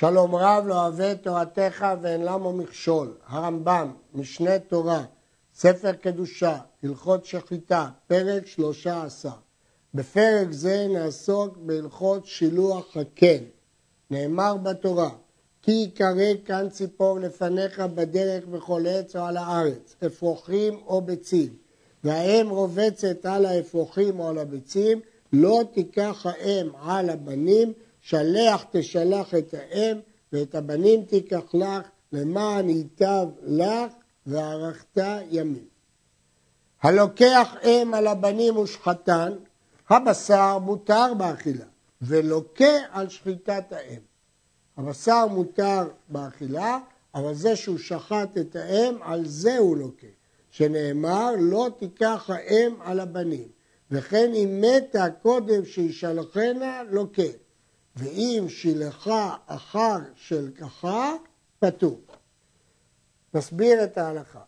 שלום רב לא אוהב תורתך ואין למו מכשול. הרמב"ם, משנה תורה, ספר קדושה, הלכות שחיטה, פרק שלושה עשר. בפרק זה נעסוק בהלכות שילוח הקן. נאמר בתורה, כי יקרא כאן ציפור לפניך בדרך בכל עץ או על הארץ, אפרוחים או ביצים, והאם רובצת על האפרוחים או על הביצים, לא תיקח האם על הבנים, שלח תשלח את האם, ואת הבנים תיקח לך, למען ייטב לך, וערכת ימים. הלוקח אם על הבנים ושחטן, הבשר מותר באכילה, ולוקה על שחיטת האם. הבשר מותר באכילה, אבל זה שהוא שחט את האם, על זה הוא לוקה. שנאמר, לא תיקח האם על הבנים. וכן אם מתה קודם שישלחנה, לוקה. ואם שילחה אחר של ככה, פטור. נסביר את ההלכה.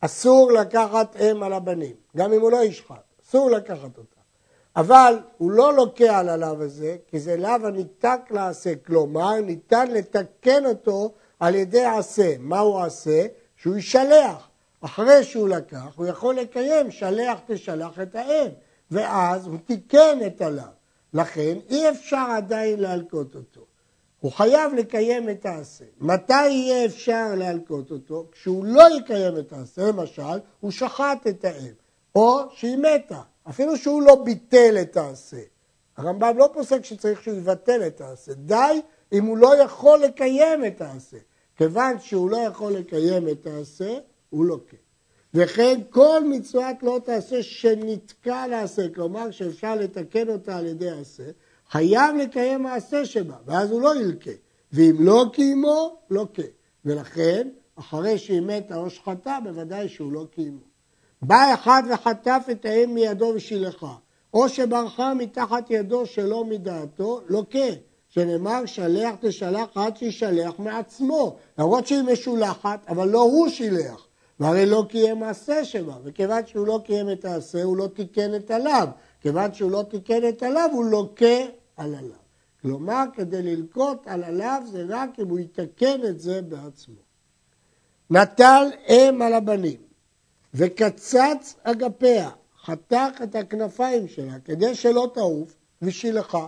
אסור לקחת אם על הבנים, גם אם הוא לא ישחט, אסור לקחת אותה. אבל הוא לא לוקה על הלאו הזה, כי זה לאו הניתק לעשה, כלומר ניתן לתקן אותו על ידי עשה. מהו עשה? שהוא ישלח. אחרי שהוא לקח, הוא יכול לקיים שלח תשלח את האם, ואז הוא תיקן את הלאו. לכן אי אפשר עדיין להלקות אותו. הוא חייב לקיים את העשה. מתי יהיה אפשר להלקות אותו? כשהוא לא יקיים את העשה, למשל, הוא שחט את האם, או שהיא מתה, אפילו שהוא לא ביטל את העשה. הרמב"ם לא פוסק שצריך שהוא יבטל את העשה, די אם הוא לא יכול לקיים את העשה. כיוון שהוא לא יכול לקיים את העשה, הוא לוקח. וכן כל מצוות לא תעשה שנתקע לעשה, כלומר שאפשר לתקן אותה על ידי עשה, חייב לקיים מעשה שבה, ואז הוא לא ילקה. ואם לא קיימו, לוקה. ולכן, אחרי שהיא מתה או שחטה, בוודאי שהוא לא קיימו. בא אחד וחטף את האם מידו ושילחה, או שברחה מתחת ידו שלא מדעתו, לוקה. שנאמר שלח תשלח עד שישלח מעצמו, למרות שהיא משולחת, אבל לא הוא שילח. והרי לא קיים מעשה שבה, וכיוון שהוא לא קיים את העשה, הוא לא תיקן את עליו. כיוון שהוא לא תיקן את עליו, הוא לוקה על עליו. כלומר, כדי ללקוט על עליו זה רק אם הוא יתקן את זה בעצמו. נטל אם על הבנים וקצץ אגפיה, חתך את הכנפיים שלה כדי שלא תעוף ושילחה.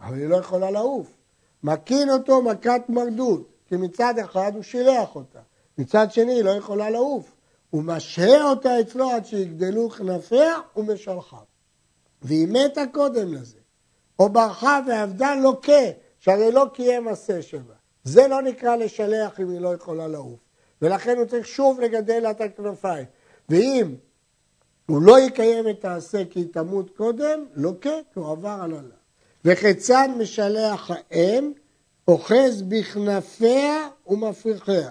אבל היא לא יכולה לעוף. מקין אותו מכת מרדות, כי מצד אחד הוא שילח אותה, מצד שני היא לא יכולה לעוף. הוא משהה אותה אצלו עד שיגדלו כנפיה ומשלחה. והיא מתה קודם לזה. או ברחה ועבדה לוקה, שהרי לא קיים עשה שבה. זה לא נקרא לשלח אם היא לא יכולה לעוף. ולכן הוא צריך שוב לגדל לה את הכנפיים. ואם הוא לא יקיים את העשה כי היא תמות קודם, לוקה, כי הוא עבר על עליו. וכיצד משלח האם, אוחז בכנפיה ומפריחיה.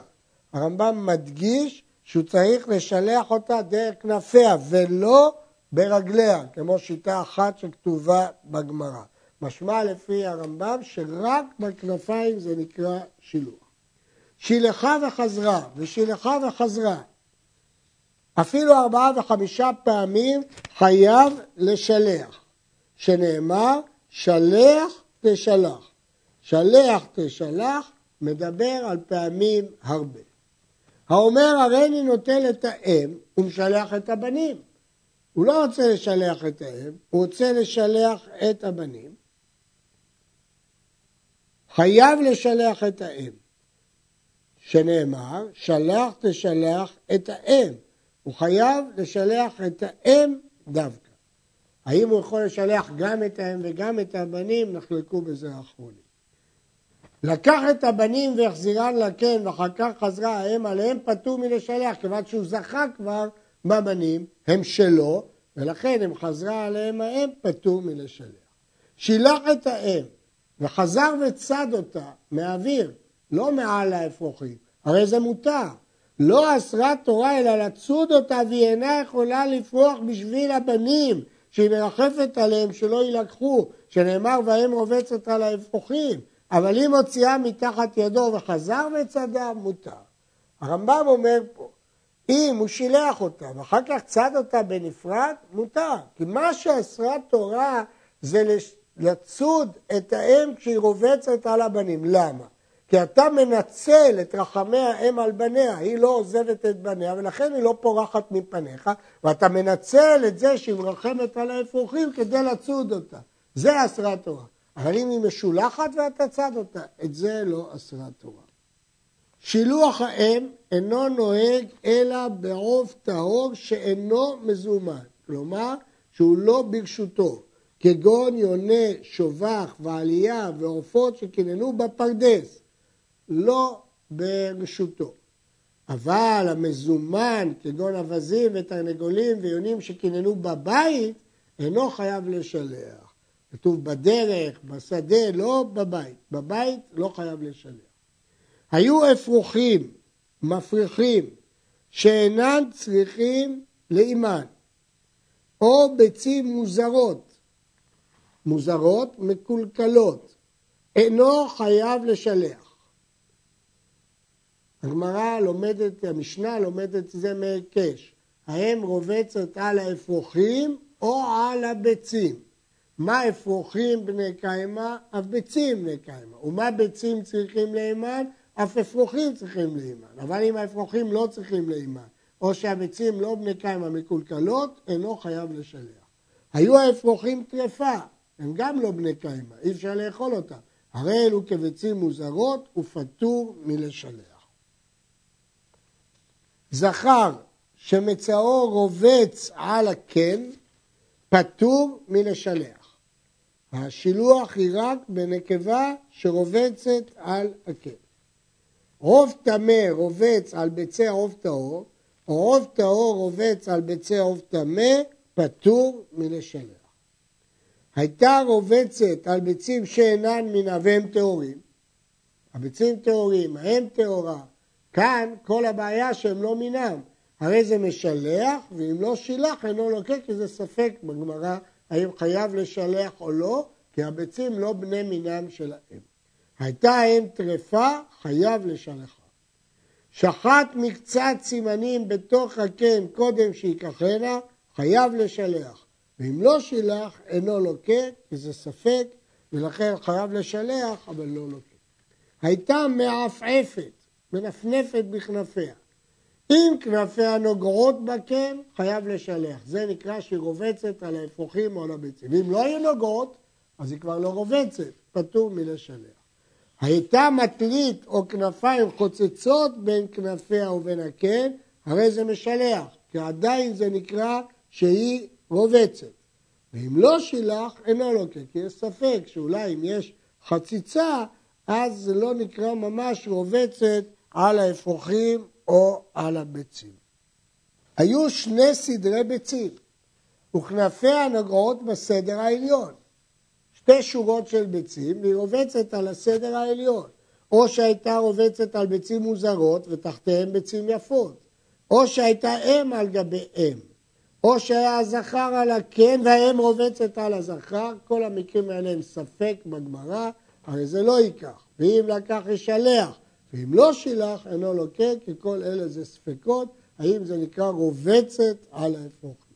הרמב"ם מדגיש שהוא צריך לשלח אותה דרך כנפיה ולא ברגליה, כמו שיטה אחת שכתובה בגמרא. משמע לפי הרמב"ם שרק בכנפיים זה נקרא שילוח. שילחה וחזרה, ושילחה וחזרה. אפילו ארבעה וחמישה פעמים חייב לשלח, שנאמר שלח תשלח. שלח תשלח מדבר על פעמים הרבה. האומר הריני נוטל את האם ומשלח את הבנים. הוא לא רוצה לשלח את האם, הוא רוצה לשלח את הבנים. חייב לשלח את האם, שנאמר, שלח תשלח את האם. הוא חייב לשלח את האם דווקא. האם הוא יכול לשלח גם את האם וגם את הבנים, נחלקו בזה האחרונים. לקח את הבנים והחזירן לקן ואחר כך חזרה האם עליהם פטור מלשלח, כיוון שהוא זכה כבר בבנים, הם שלו, ולכן אם חזרה עליהם האם פטור מלשלח. שילח את האם וחזר וצד אותה מהאוויר, לא מעל האפרוחים, הרי זה מותר. לא אסרה תורה אלא לצוד אותה והיא אינה יכולה לפרוח בשביל הבנים שהיא מרחפת עליהם שלא יילקחו, שנאמר והם רובצת על האפרוחים. אבל אם הוציאה מתחת ידו וחזר וצדה, מותר. הרמב"ם אומר פה, אם הוא שילח אותה ואחר כך צד אותה בנפרד, מותר. כי מה שאסרה תורה זה לצוד את האם כשהיא רובצת על הבנים. למה? כי אתה מנצל את רחמי האם על בניה, היא לא עוזבת את בניה ולכן היא לא פורחת מפניך ואתה מנצל את זה שהיא מרחמת על האפרוחים כדי לצוד אותה. זה אסרה תורה. אבל אם היא משולחת ואתה צד אותה, את זה לא אסרה תורה. שילוח האם אינו נוהג אלא בעוף טהור שאינו מזומן, כלומר שהוא לא ברשותו, כגון יונה, שובח ועלייה ועופות שקיננו בפרדס, לא ברשותו. אבל המזומן, כגון אווזים ותרנגולים ויונים שקיננו בבית, אינו חייב לשלח. כתוב בדרך, בשדה, לא בבית. בבית לא חייב לשלח. היו אפרוחים, מפריחים, שאינם צריכים לאימן, או ביצים מוזרות, מוזרות, מקולקלות, אינו חייב לשלח. הגמרא לומדת, המשנה לומדת זה מהיקש. האם רובצת על האפרוחים או על הביצים? מה אפרוחים בני קיימא? אף ביצים בני קיימא. ומה ביצים צריכים לאימן? אף אפרוחים צריכים לאימן. אבל אם האפרוחים לא צריכים לאימן, או שהביצים לא בני קיימא מקולקלות, אינו חייב לשלח. היו האפרוחים טרפה, הם גם לא בני קיימא, אי אפשר לאכול אותם. הרי אלו כביצים מוזרות ופטור מלשלח. זכר שמצאו רובץ על הקן, פטור מלשלח. השילוח היא רק בנקבה שרובצת על הקן. רוב טמא רובץ על ביצי עוף טהור, או רוב טהור רובץ על ביצי עוף טמא, פטור מלשלח. הייתה רובצת על ביצים שאינן מן והם טהורים, הביצים טהורים, האם טהורה, כאן כל הבעיה שהם לא מינם, הרי זה משלח, ואם לא שילח אינו לוקח, כי זה ספק בגמרא האם חייב לשלח או לא, כי הביצים לא בני מינם של האם. הייתה האם טרפה, חייב לשלחה. שחט מקצת סימנים בתוך הקן קודם שיקחנה, חייב לשלח. ואם לא שילח, אינו לוקה, כי זה ספק, ולכן חייב לשלח, אבל לא לוקה. הייתה מעפעפת, מנפנפת בכנפיה. אם כנפיה נוגעות בקן, חייב לשלח. זה נקרא שהיא רובצת על האפרוחים או על הביצים. ואם לא היו נוגעות, אז היא כבר לא רובצת, פטור מלשלח. הייתה מטלית או כנפיים חוצצות בין כנפיה ובין הקן, הרי זה משלח, כי עדיין זה נקרא שהיא רובצת. ואם לא שילח, אינו לוקח, כי יש ספק שאולי אם יש חציצה, אז זה לא נקרא ממש רובצת על האפרוחים או על הביצים. היו שני סדרי ביצים, וכנפיה נוגעות בסדר העליון. שתי שורות של ביצים, והיא רובצת על הסדר העליון. או שהייתה רובצת על ביצים מוזרות ותחתיהן ביצים יפות, או שהייתה אם על גבי אם, או שהיה הזכר על הקן והאם רובצת על הזכר, כל המקרים האלה הם ספק בגמרא, הרי זה לא ייקח, ואם לקח ישלח, ואם לא שילח אינו לוקח, כי כל אלה זה ספקות, האם זה נקרא רובצת על האפרוחים.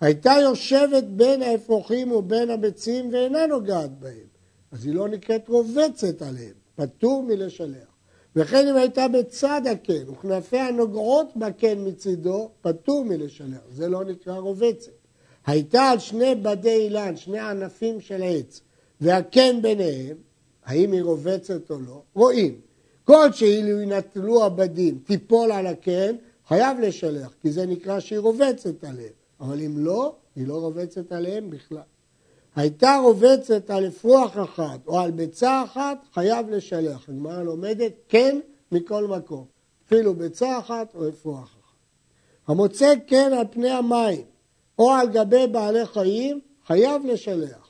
הייתה יושבת בין האפרוחים ובין הביצים ואינה נוגעת בהם, אז היא לא נקראת רובצת עליהם, פטור מלשלח. וכן אם הייתה בצד הקן וכנפיה נוגעות בקן מצידו, פטור מלשלח, זה לא נקרא רובצת. הייתה על שני בדי אילן, שני ענפים של עץ, והקן ביניהם, האם היא רובצת או לא, רואים. כל שאילו ינטלו הבדים, תיפול על הקן, חייב לשלח, כי זה נקרא שהיא רובצת עליהם. אבל אם לא, היא לא רובצת עליהם בכלל. הייתה רובצת על אפרוח אחת או על ביצה אחת, חייב לשלח. הגמרא לומדת כן מכל מקום, אפילו ביצה אחת או אפרוח אחת. המוצא כן על פני המים או על גבי בעלי חיים, חייב לשלח.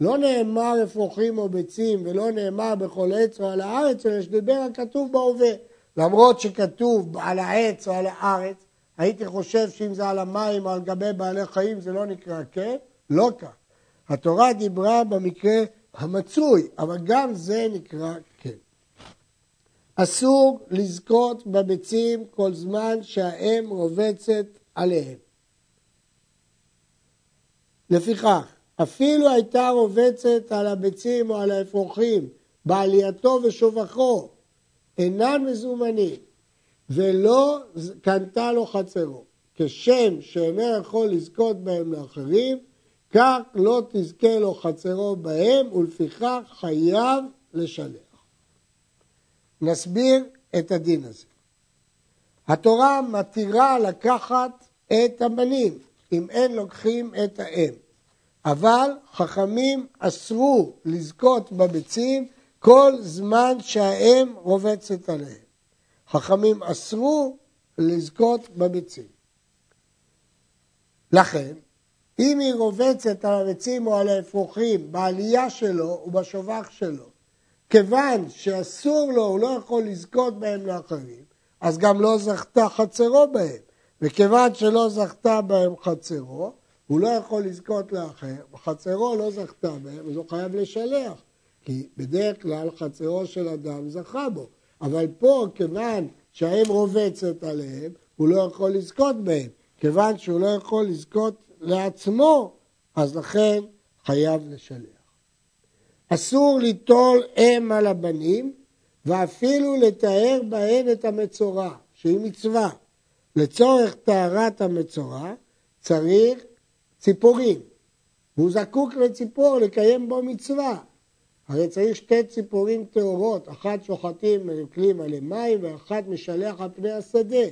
לא נאמר אפרוחים או ביצים ולא נאמר בכל עץ או על הארץ, אלא שדיבר הכתוב בהווה. למרות שכתוב על העץ או על הארץ, הייתי חושב שאם זה על המים או על גבי בעלי חיים זה לא נקרא כן, לא כך. התורה דיברה במקרה המצוי, אבל גם זה נקרא כן. אסור לזכות בביצים כל זמן שהאם רובצת עליהם. לפיכך, אפילו הייתה רובצת על הביצים או על האפרוחים בעלייתו ושובחו אינן מזומנים, ולא קנתה לו חצרו. כשם שאינו יכול לזכות בהם לאחרים, כך לא תזכה לו חצרו בהם, ולפיכך חייב לשלח. נסביר את הדין הזה. התורה מתירה לקחת את הבנים, אם אין לוקחים את האם. אבל חכמים אסרו לזכות בביצים כל זמן שהאם רובצת עליהם. חכמים אסרו לזכות בביצים. לכן, אם היא רובצת על הביצים או על האפרוחים בעלייה שלו ובשובח שלו, כיוון שאסור לו, הוא לא יכול לזכות בהם לאחרים, אז גם לא זכתה חצרו בהם. וכיוון שלא זכתה בהם חצרו, הוא לא יכול לזכות לאחר, חצרו לא זכתה בהם, אז הוא חייב לשלח. כי בדרך כלל חצרו של אדם זכה בו. אבל פה, כיוון שהאם רובצת עליהם, הוא לא יכול לזכות בהם. כיוון שהוא לא יכול לזכות לעצמו, אז לכן חייב לשלח. אסור ליטול אם על הבנים, ואפילו לתאר בהן את המצורע, שהיא מצווה. לצורך טהרת המצורע צריך ציפורים. והוא זקוק לציפור לקיים בו מצווה. הרי צריך שתי ציפורים טהורות, אחת שוחטים ומקלים עליהם מים ואחת משלח על פני השדה.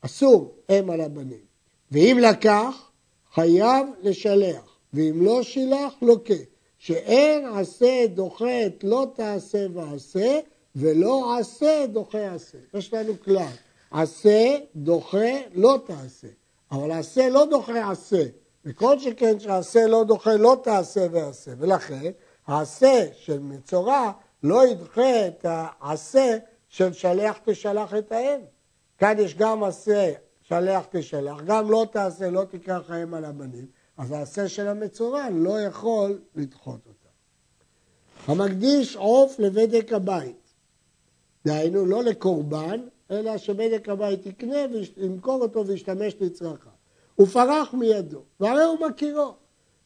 אסור אם על הבנים. ואם לקח, חייב לשלח, ואם לא שילח, לוקה. שאין עשה דוחה את לא תעשה ועשה, ולא עשה דוחה עשה. יש לנו כלל, עשה דוחה לא תעשה, אבל עשה לא דוחה עשה. וכל שכן שעשה לא דוחה לא תעשה ועשה. ולכן העשה של מצורע לא ידחה את העשה של שלח תשלח את האם. כאן יש גם עשה שלח תשלח, גם לא תעשה לא תיקח האם על הבנים, אז העשה של המצורע לא יכול לדחות אותה. המקדיש עוף לבדק הבית, דהיינו לא לקורבן, אלא שבדק הבית יקנה וימכור אותו וישתמש לצרכיו. הוא פרח מידו, והרי הוא מכירו.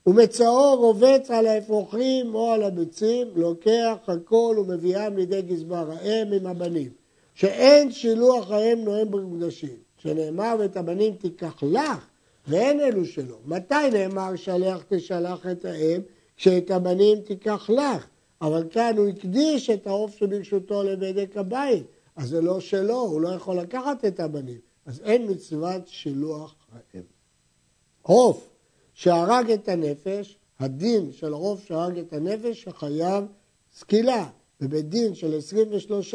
ומצאו רובץ על האפרוחים או על הביצים, לוקח הכל ומביאם לידי גזבר האם עם הבנים. שאין שילוח האם נואם במקדשים. שנאמר ואת הבנים תיקח לך, ואין אלו שלו. מתי נאמר שלח תשלח את האם? כשאת הבנים תיקח לך. אבל כאן הוא הקדיש את העוף שברשותו לבדק הבית. אז זה לא שלו, הוא לא יכול לקחת את הבנים. אז אין מצוות שילוח האם. עוף שהרג את הנפש, הדין של עוף שהרג את הנפש, שחייב סקילה, ובית דין של 23,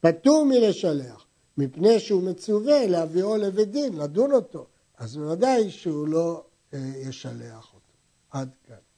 פטור מלשלח, מפני שהוא מצווה להביאו לבית דין, לדון אותו, אז בוודאי שהוא לא אה, ישלח אותו. עד כאן.